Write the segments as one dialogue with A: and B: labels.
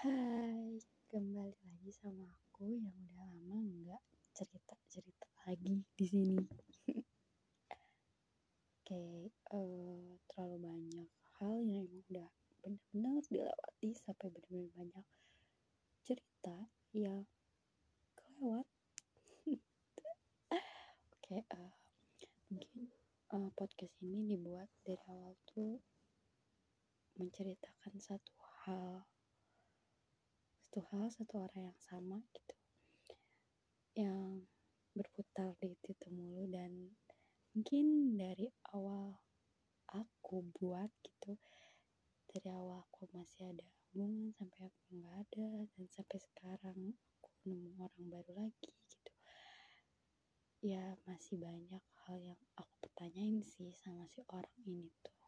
A: Hai, kembali lagi sama aku yang udah lama nggak cerita-cerita lagi di sini. Oke, eh, terlalu banyak hal yang emang udah benar-benar dilewati sampai benar-benar banyak cerita yang kelewat. Oke, eh, mungkin eh, podcast ini dibuat dari awal tuh menceritakan satu hal satu hal satu orang yang sama gitu. Yang berputar di itu mulu dan mungkin dari awal aku buat gitu. Dari awal aku masih ada hubungan sampai aku nggak ada dan sampai sekarang aku nemu orang baru lagi gitu. Ya masih banyak hal yang aku pertanyain sih sama si orang ini tuh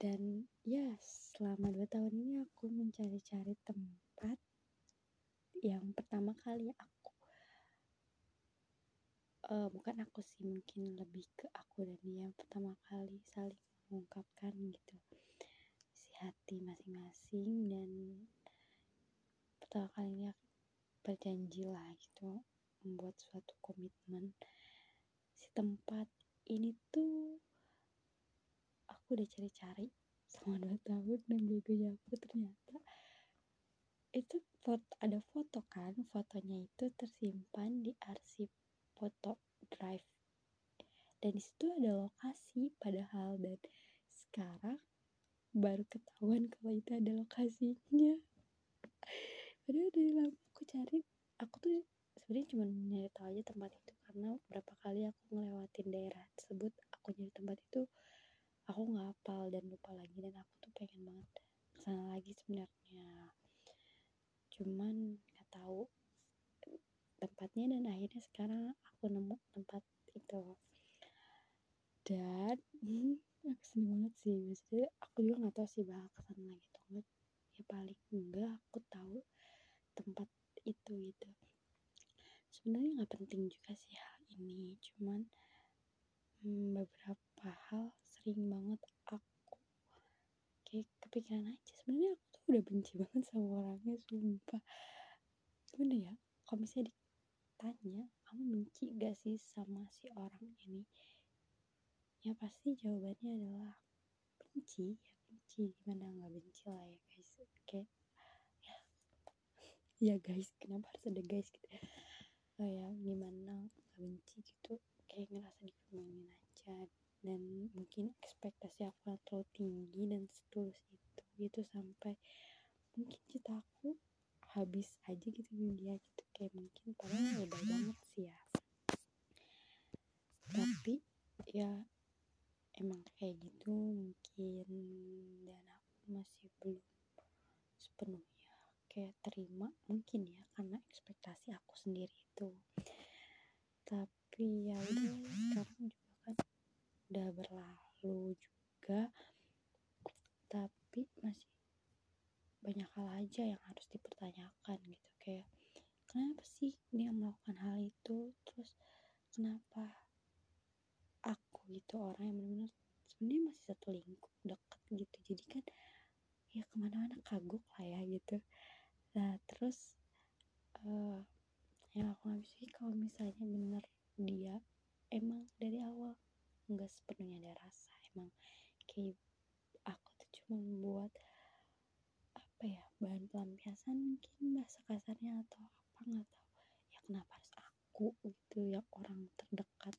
A: dan ya selama dua tahun ini aku mencari-cari tempat yang pertama kali aku uh, bukan aku sih mungkin lebih ke aku dan dia yang pertama kali saling mengungkapkan gitu si hati masing-masing dan pertama kalinya berjanji lah gitu membuat suatu komitmen. Si tempat ini tuh aku udah cari-cari selama dua tahun dan begonya aku ternyata itu foto ada foto kan fotonya itu tersimpan di arsip foto drive. Dan di situ ada lokasi padahal dan sekarang baru ketahuan kalau itu ada lokasinya. Padahal dari lama aku cari aku tuh sebenarnya cuma nyari tahu aja tempat itu karena berapa kali aku ngelewatin daerah tersebut aku nyari tempat itu aku nggak dan lupa lagi dan aku tuh pengen banget ke sana lagi sebenarnya. Cuman nggak tahu tempatnya dan akhirnya sekarang aku nemu tempat itu. Dan aku seneng banget sih maksudnya aku juga nggak tahu sih bakal ke sana lagi atau enggak. Ya paling enggak aku tahu tempat itu gitu. Sebenarnya nggak penting juga sih hal ini cuman hmm, beberapa hal sering banget aku kayak kepikiran aja. Sebenarnya aku tuh udah benci banget sama orangnya sumpah. Gimana ya kalau misalnya ditanya kamu benci gak sih sama si orang ini? Ya pasti jawabannya adalah benci ya benci. Gimana nggak benci lah ya guys. Kayak ya ya guys kenapa harus ada guys gitu? Oh ya gimana nggak benci gitu? Kayak ngerasa dipermainin aja dan mungkin ekspektasi aku yang terlalu tinggi dan setulus itu gitu. Sampai mungkin cinta aku habis aja gitu di dia gitu. Kayak mungkin padahal udah banget sih ya. Tapi ya emang kayak gitu mungkin. Dan aku masih belum sepenuhnya kayak terima mungkin ya karena ekspektasi aku sendiri itu. Tapi ya udah sekarang juga udah berlalu juga tapi masih banyak hal aja yang harus dipertanyakan gitu. Kayak kenapa sih dia melakukan hal itu? Terus kenapa aku gitu orang yang benar-benar sebenarnya masih satu lingkup deket gitu. Jadi kan ya ke mana-mana kagok lah ya gitu nah terus uh, yang aku nggak bisa kalau misalnya bener dia emang dari awal nggak sepenuhnya ada rasa emang kayak aku tuh cuma buat apa ya bahan pelampiasan mungkin bahasa kasarnya atau apa nggak tahu ya kenapa harus aku gitu yang orang terdekat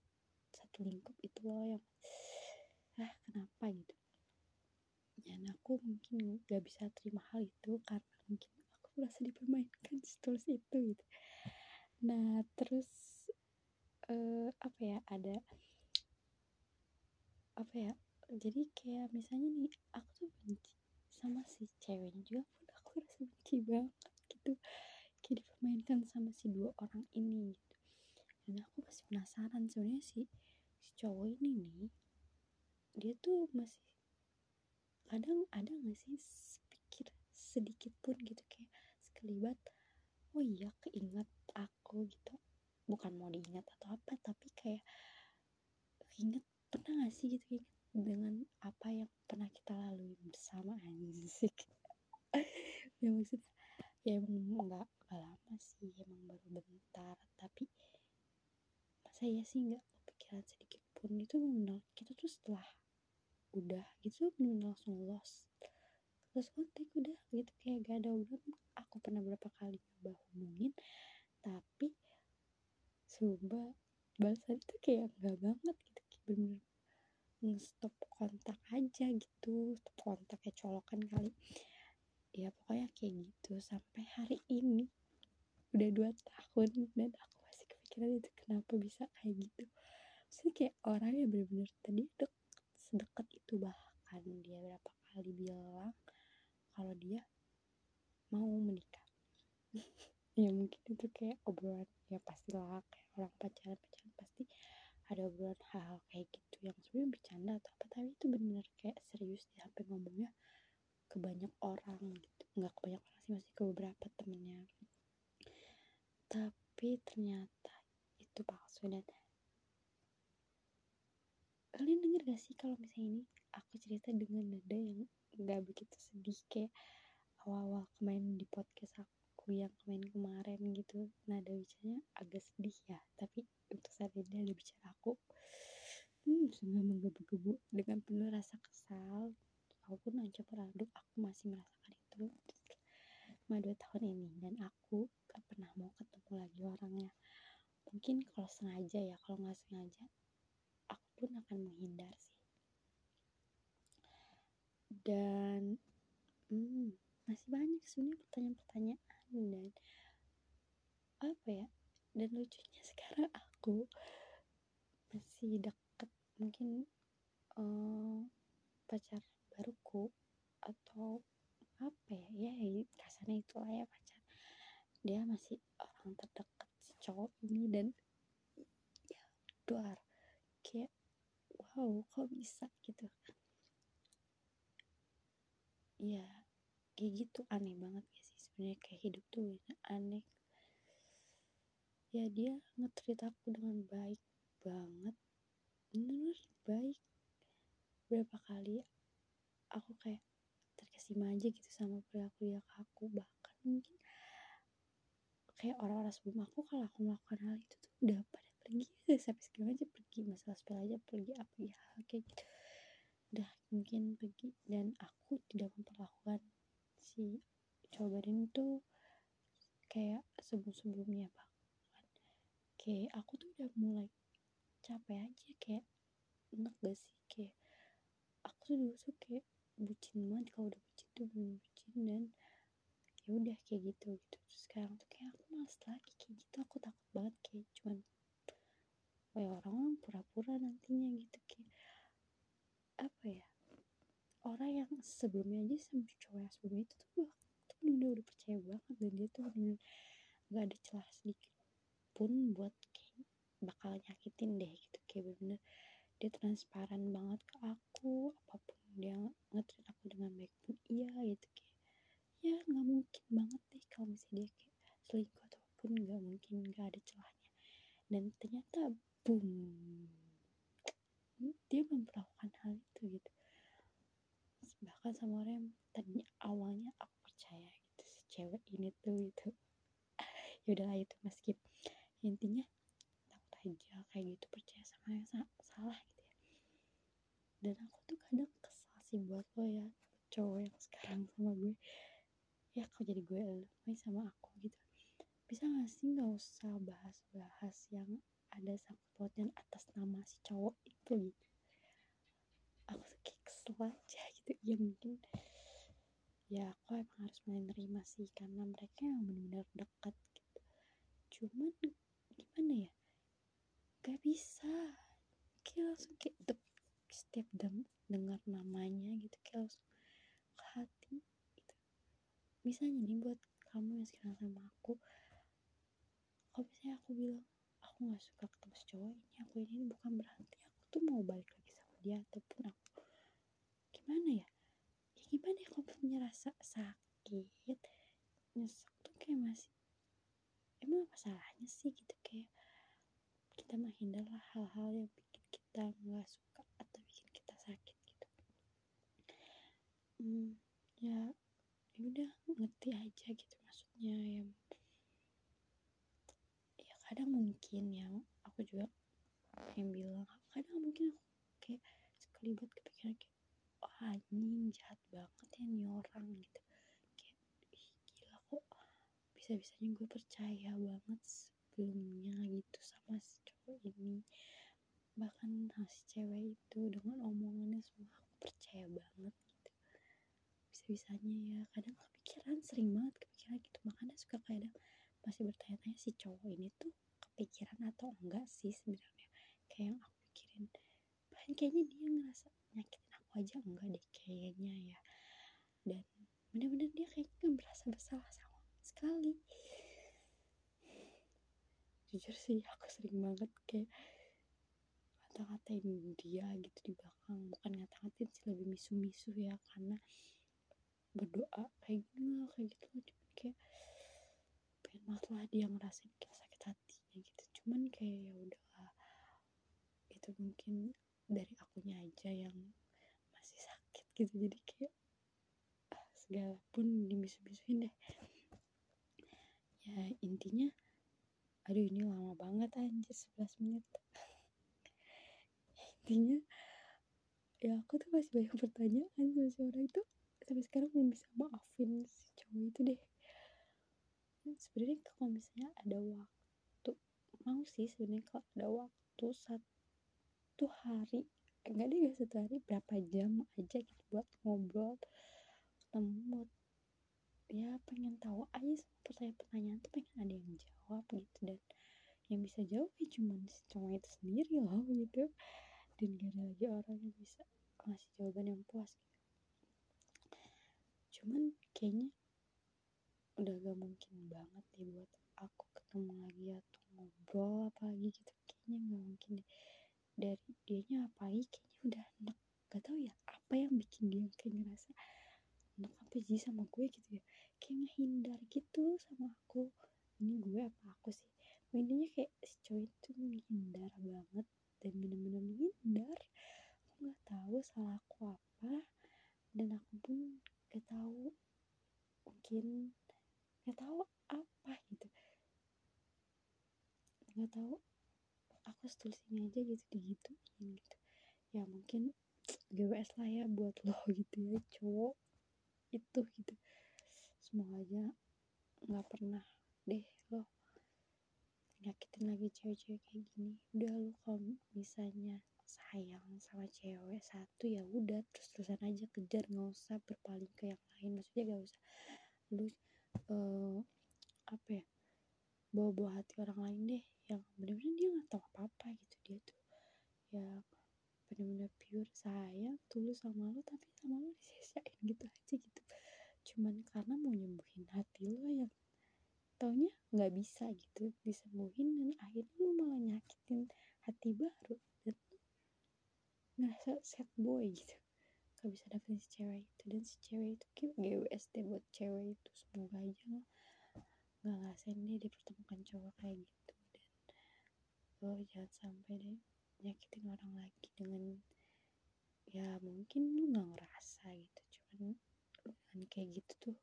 A: satu lingkup itu loh yang kenapa gitu. Dan aku mungkin nggak bisa terima hal itu karena mungkin aku merasa dipermainkan setulus itu gitu. Nah terus uh, apa ya ada apa ya jadi kayak misalnya nih aku tuh benci sama si ceweknya juga pun aku rasa benci banget gitu. Kayak dipermainkan sama si dua orang ini gitu. Dan aku masih penasaran sebenarnya si si cowok ini nih dia tuh masih kadang ada nggak sih pikir sedikit pun gitu kayak sekelibat oh iya keinget aku gitu. Bukan mau diingat atau apa tapi kayak inget pernah gak sih gitu inget dengan apa yang pernah kita lalui bersama? Anjing. Ya maksudnya ya emang nggak lama sih emang baru bentar tapi masa ya sih nggak kepikiran sedikit pun. Itu benar kita tuh setelah udah gitu benar langsung lost. Terus kontak udah gitu. Kayak gak ada obrolan aku pernah berapa kali coba hubungin tapi coba balasan itu kayak nggak banget gitu. Kayak bener nge-stop kontak aja gitu. Stop kontak kayak colokan kali. Ya pokoknya kayak gitu sampai hari ini. Udah dua tahun dan aku masih kepikiran itu kenapa bisa kayak gitu. Maksudnya kayak orang yang bener-bener tadi dek, sedekat itu bahkan dia berapa kali bilang kalau dia mau menikah. Ya mungkin itu kayak obrolan ya pastilah kayak orang pacaran pacaran pasti ada obrolan hal-hal kayak gitu yang sebenarnya bercanda atau apa tapi itu benar kayak serius dia sampai ngomongnya ke banyak orang gitu. Nggak ke banyak orang sih masih ke beberapa temennya. Tapi ternyata itu palsu dan kalian denger gak sih kalau misalnya ini aku cerita dengan nada yang nggak begitu sedih kayak awal-awal kemarin di podcast aku yang kemarin-kemarin gitu. Nada bicaranya agak sedih ya tapi untuk saat ini ada bicara aku hmm, sungguh menggebu-gebu dengan penuh rasa kesal. Walaupun campur aduk aku masih merasakan itu selama dua tahun ini. Dan aku gak pernah mau ketemu lagi orangnya. Mungkin kalau sengaja ya kalau nggak sengaja pun akan menghindar sih. Dan hmm, masih banyak sebenarnya pertanyaan-pertanyaan dan apa ya dan lucunya sekarang aku masih deket mungkin uh, pacar baruku atau apa ya ya kasarnya itulah ya pacar. Dia masih orang terdekat si cowok ini dan ya kayak wow kok bisa gitu. Ya kayak gitu aneh banget ya sebenarnya kayak hidup tuh aneh. Ya dia ngetrit aku dengan baik banget. Bener baik. Berapa kali aku kayak terkesima aja gitu sama perilaku dia aku bahkan mungkin kayak orang-orang sebelum aku kalau aku melakukan hal itu tuh udah pada pergi sampai sekarang aja pergi masalah sepele aja pergi apa ya kayak gitu. Udah mungkin pergi dan aku tidak memperlakukan si cobain tuh kayak sebelum-sebelumnya bahkan kayak aku tuh udah mulai capek aja kayak enak gak sih? Kayak aku tuh dulu tuh kayak bucin banget kalau udah bucin tuh belum bucin dan ya udah kayak gitu gitu. Terus sekarang tuh kayak aku males lagi kayak gitu. Aku takut banget kayak cuman kayak orang-orang pura-pura nantinya gitu kayak apa ya orang yang sebelumnya aja sama cowok yang sebelumnya itu tuh bener udah percaya banget dan dia tuh bener gak ada celah sedikit pun buat kayak bakal nyakitin deh gitu. Kayak bener dia transparan banget ke aku apa pun dia ngetrit aku dengan baik pun iya gitu. Kayak ya nggak mungkin banget deh kalau misalnya dia kayak selingkuh ataupun nggak mungkin nggak ada celahnya. Dan ternyata boom. Dia memperlakukan hal itu gitu. Bahkan sama orang yang tadinya awalnya aku percaya gitu si cewek ini tuh gitu. Ya udahlah itu meskip intinya takut aja kayak gitu percaya sama yang salah gitu ya. Dan aku tuh kadang kesal sih buat lo ya cowok yang sekarang sama gue. Ya kok jadi gue lo sama aku gitu. Bisa gak sih nggak usah bahas-bahas yang ada pautnya atas nama si cowok itu. Gitu aku kayak kesel aja gitu. Ya mungkin ya aku emang harus menerima sih karena mereka yang benar-benar dekat gitu. Cuman gimana ya? Gak bisa. Kayak langsung kayak dep, setiap dem, dengar namanya gitu kayak langsung ke hati gitu. Misalnya nih buat kamu yang sekarang sama aku kalau misalnya aku bilang aku nggak suka ketemu si cowok ini aku ini bukan berarti aku tuh mau balik lagi sama dia ataupun aku. Gimana ya? Gimana ya kalau punya rasa sakit nyesek tuh kayak masih emang apa salahnya sih gitu? Kayak kita menghindarlah hal-hal yang bikin kita nggak suka atau bikin kita sakit gitu. Hmm, ya ya udah ngerti aja gitu maksudnya ya ya kadang mungkin ya aku juga pengen bilang kadang mungkin aku kayak sekelibat kepikiran kayak oh anjing jahat banget ya nih orang gitu. Kayak gila kok bisa-bisanya gue percaya banget sebelumnya gitu sama si cowok ini. Bahkan si cewek itu dengan omongannya semua aku percaya banget gitu. Bisa-bisanya ya kadang kepikiran sering banget kepikiran gitu. Makanya suka kadang masih bertanya-tanya si cowok ini tuh kepikiran atau enggak sih sebenarnya? Kayak yang aku pikirin bahkan kayaknya dia ngerasa nyakitin aku aja enggak deh kayaknya ya. Dan bener-bener dia kayaknya nggak merasa bersalah sama sekali. Jujur sih aku sering banget kayak ngata-ngatain dia gitu di belakang. Bukan ngata-ngatain sih lebih misu-misu ya karena berdoa kayak gini kayak gitu. Loh kayak pengen banget lah dia ngerasain kayak sakit hatinya gitu. Cuman kayak ya udahlah itu mungkin dari akunya aja yang masih sakit gitu. Jadi kayak ah, segala pun dimisu-misuin deh. Ya intinya aduh ini lama banget anjir 11 menit. Intinya ya aku tuh masih banyak pertanyaan sama si orang itu. Sampai sekarang belum bisa maafin si cowok itu deh sebenarnya kalau misalnya ada waktu mau sih sebenarnya kalau ada waktu satu hari enggak deh gak satu hari berapa jam aja gitu buat ngobrol ketemu. Ya pengen tahu aja pertanyaan-pertanyaan tuh pengen ada yang jawab gitu dan yang bisa jawab ya cuma si cowok itu sendiri loh gitu dan gak ada lagi orang yang bisa ngasih jawaban yang puas gitu cuman kayaknya udah gak mungkin banget deh buat aku ketemu lagi atau ngobrol apalagi gitu kayaknya gak mungkin deh dari kayaknya udah enak. Gak tau ya apa yang bikin dia kayak ngerasa enak apa sih sama gue gitu ya. Kayak ngehindar gitu sama aku. Ini gue apa aku sih? Intinya kayak si cowok itu menghindar banget dan bener-bener menghindar. Aku nggak tahu salah aku apa dan aku pun gak tahu mungkin gak tahu apa gitu. Gak tahu aku setulis ini aja gitu digituin gitu ya mungkin GWS lah ya buat lo gitu ya cowok itu gitu. Semoga aja nggak pernah deh lo nyakitin lagi cewek-cewek kayak gini. Udah lo kalau misalnya sayang sama cewek satu ya udah terus-terusan aja kejar nggak usah berpaling ke yang lain. Maksudnya gak usah lu uh, apa ya bawa-bawa hati orang lain deh yang bener-bener dia nggak tahu apa-apa gitu dia tuh ya bener-bener pure sayang tulus sama lo tapi sama lo disia-siain gitu aja gitu. Cuman karena mau nyembuhin hati lo yang taunya nggak bisa gitu disembuhin dan akhirnya lo malah nyakitin hati baru dan ngerasa sad boy gitu. Gak bisa dapetin si cewek itu dan si cewek itu kayak GWS deh buat cewek itu. Semoga aja lo nggak ngerasain deh dipertemukan cowok kayak gitu dan lo jangan sampai deh nyakitin orang lagi dengan ya mungkin lu nggak ngerasa gitu cuman dengan kayak gitu tuh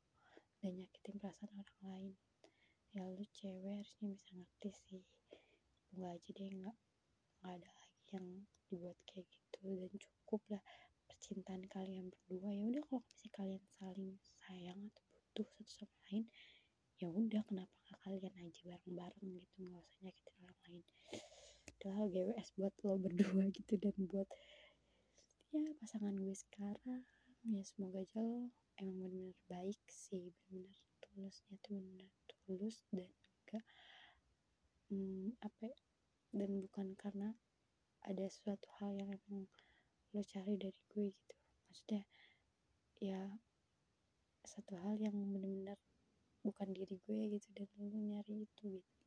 A: udah nyakitin perasaan orang lain. Ya lu cewek harusnya bisa ngerti sih semoga aja deh nggak nggak ada lagi yang dibuat kayak gitu. Dan cukup lah percintaan kalian berdua ya udah kalau misalnya kalian saling sayang atau butuh satu sama lain ya udah kenapa nggak kalian aja bareng-bareng gitu nggak usah nyakitin orang lain. Udah GWS buat lo berdua gitu dan buat ya pasangan gue sekarang. Ya semoga aja lo emang bener-bener baik sih bener-bener tulusnya tuh bener tulus dan juga hmm, apa ya, dan bukan karena ada suatu hal yang emang lo cari dari gue gitu. Maksudnya ya satu hal yang bener-bener bukan diri gue gitu dan lo nyari itu gitu.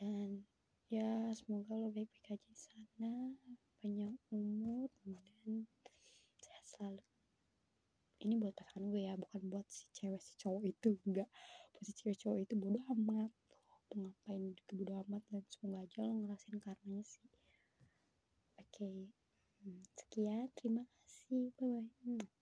A: Dan ya semoga lo baik-baik aja di sana panjang umur dan sehat selalu. Ini buat pasangan gue ya bukan buat si cewek si cowok itu enggak. Buat si cewek cowok itu bodoh amat lo mau ngapain juga bodoh amat dan semoga aja lo ngerasain karenanya sih. Oke okay. sekian. Terima kasih. Bye bye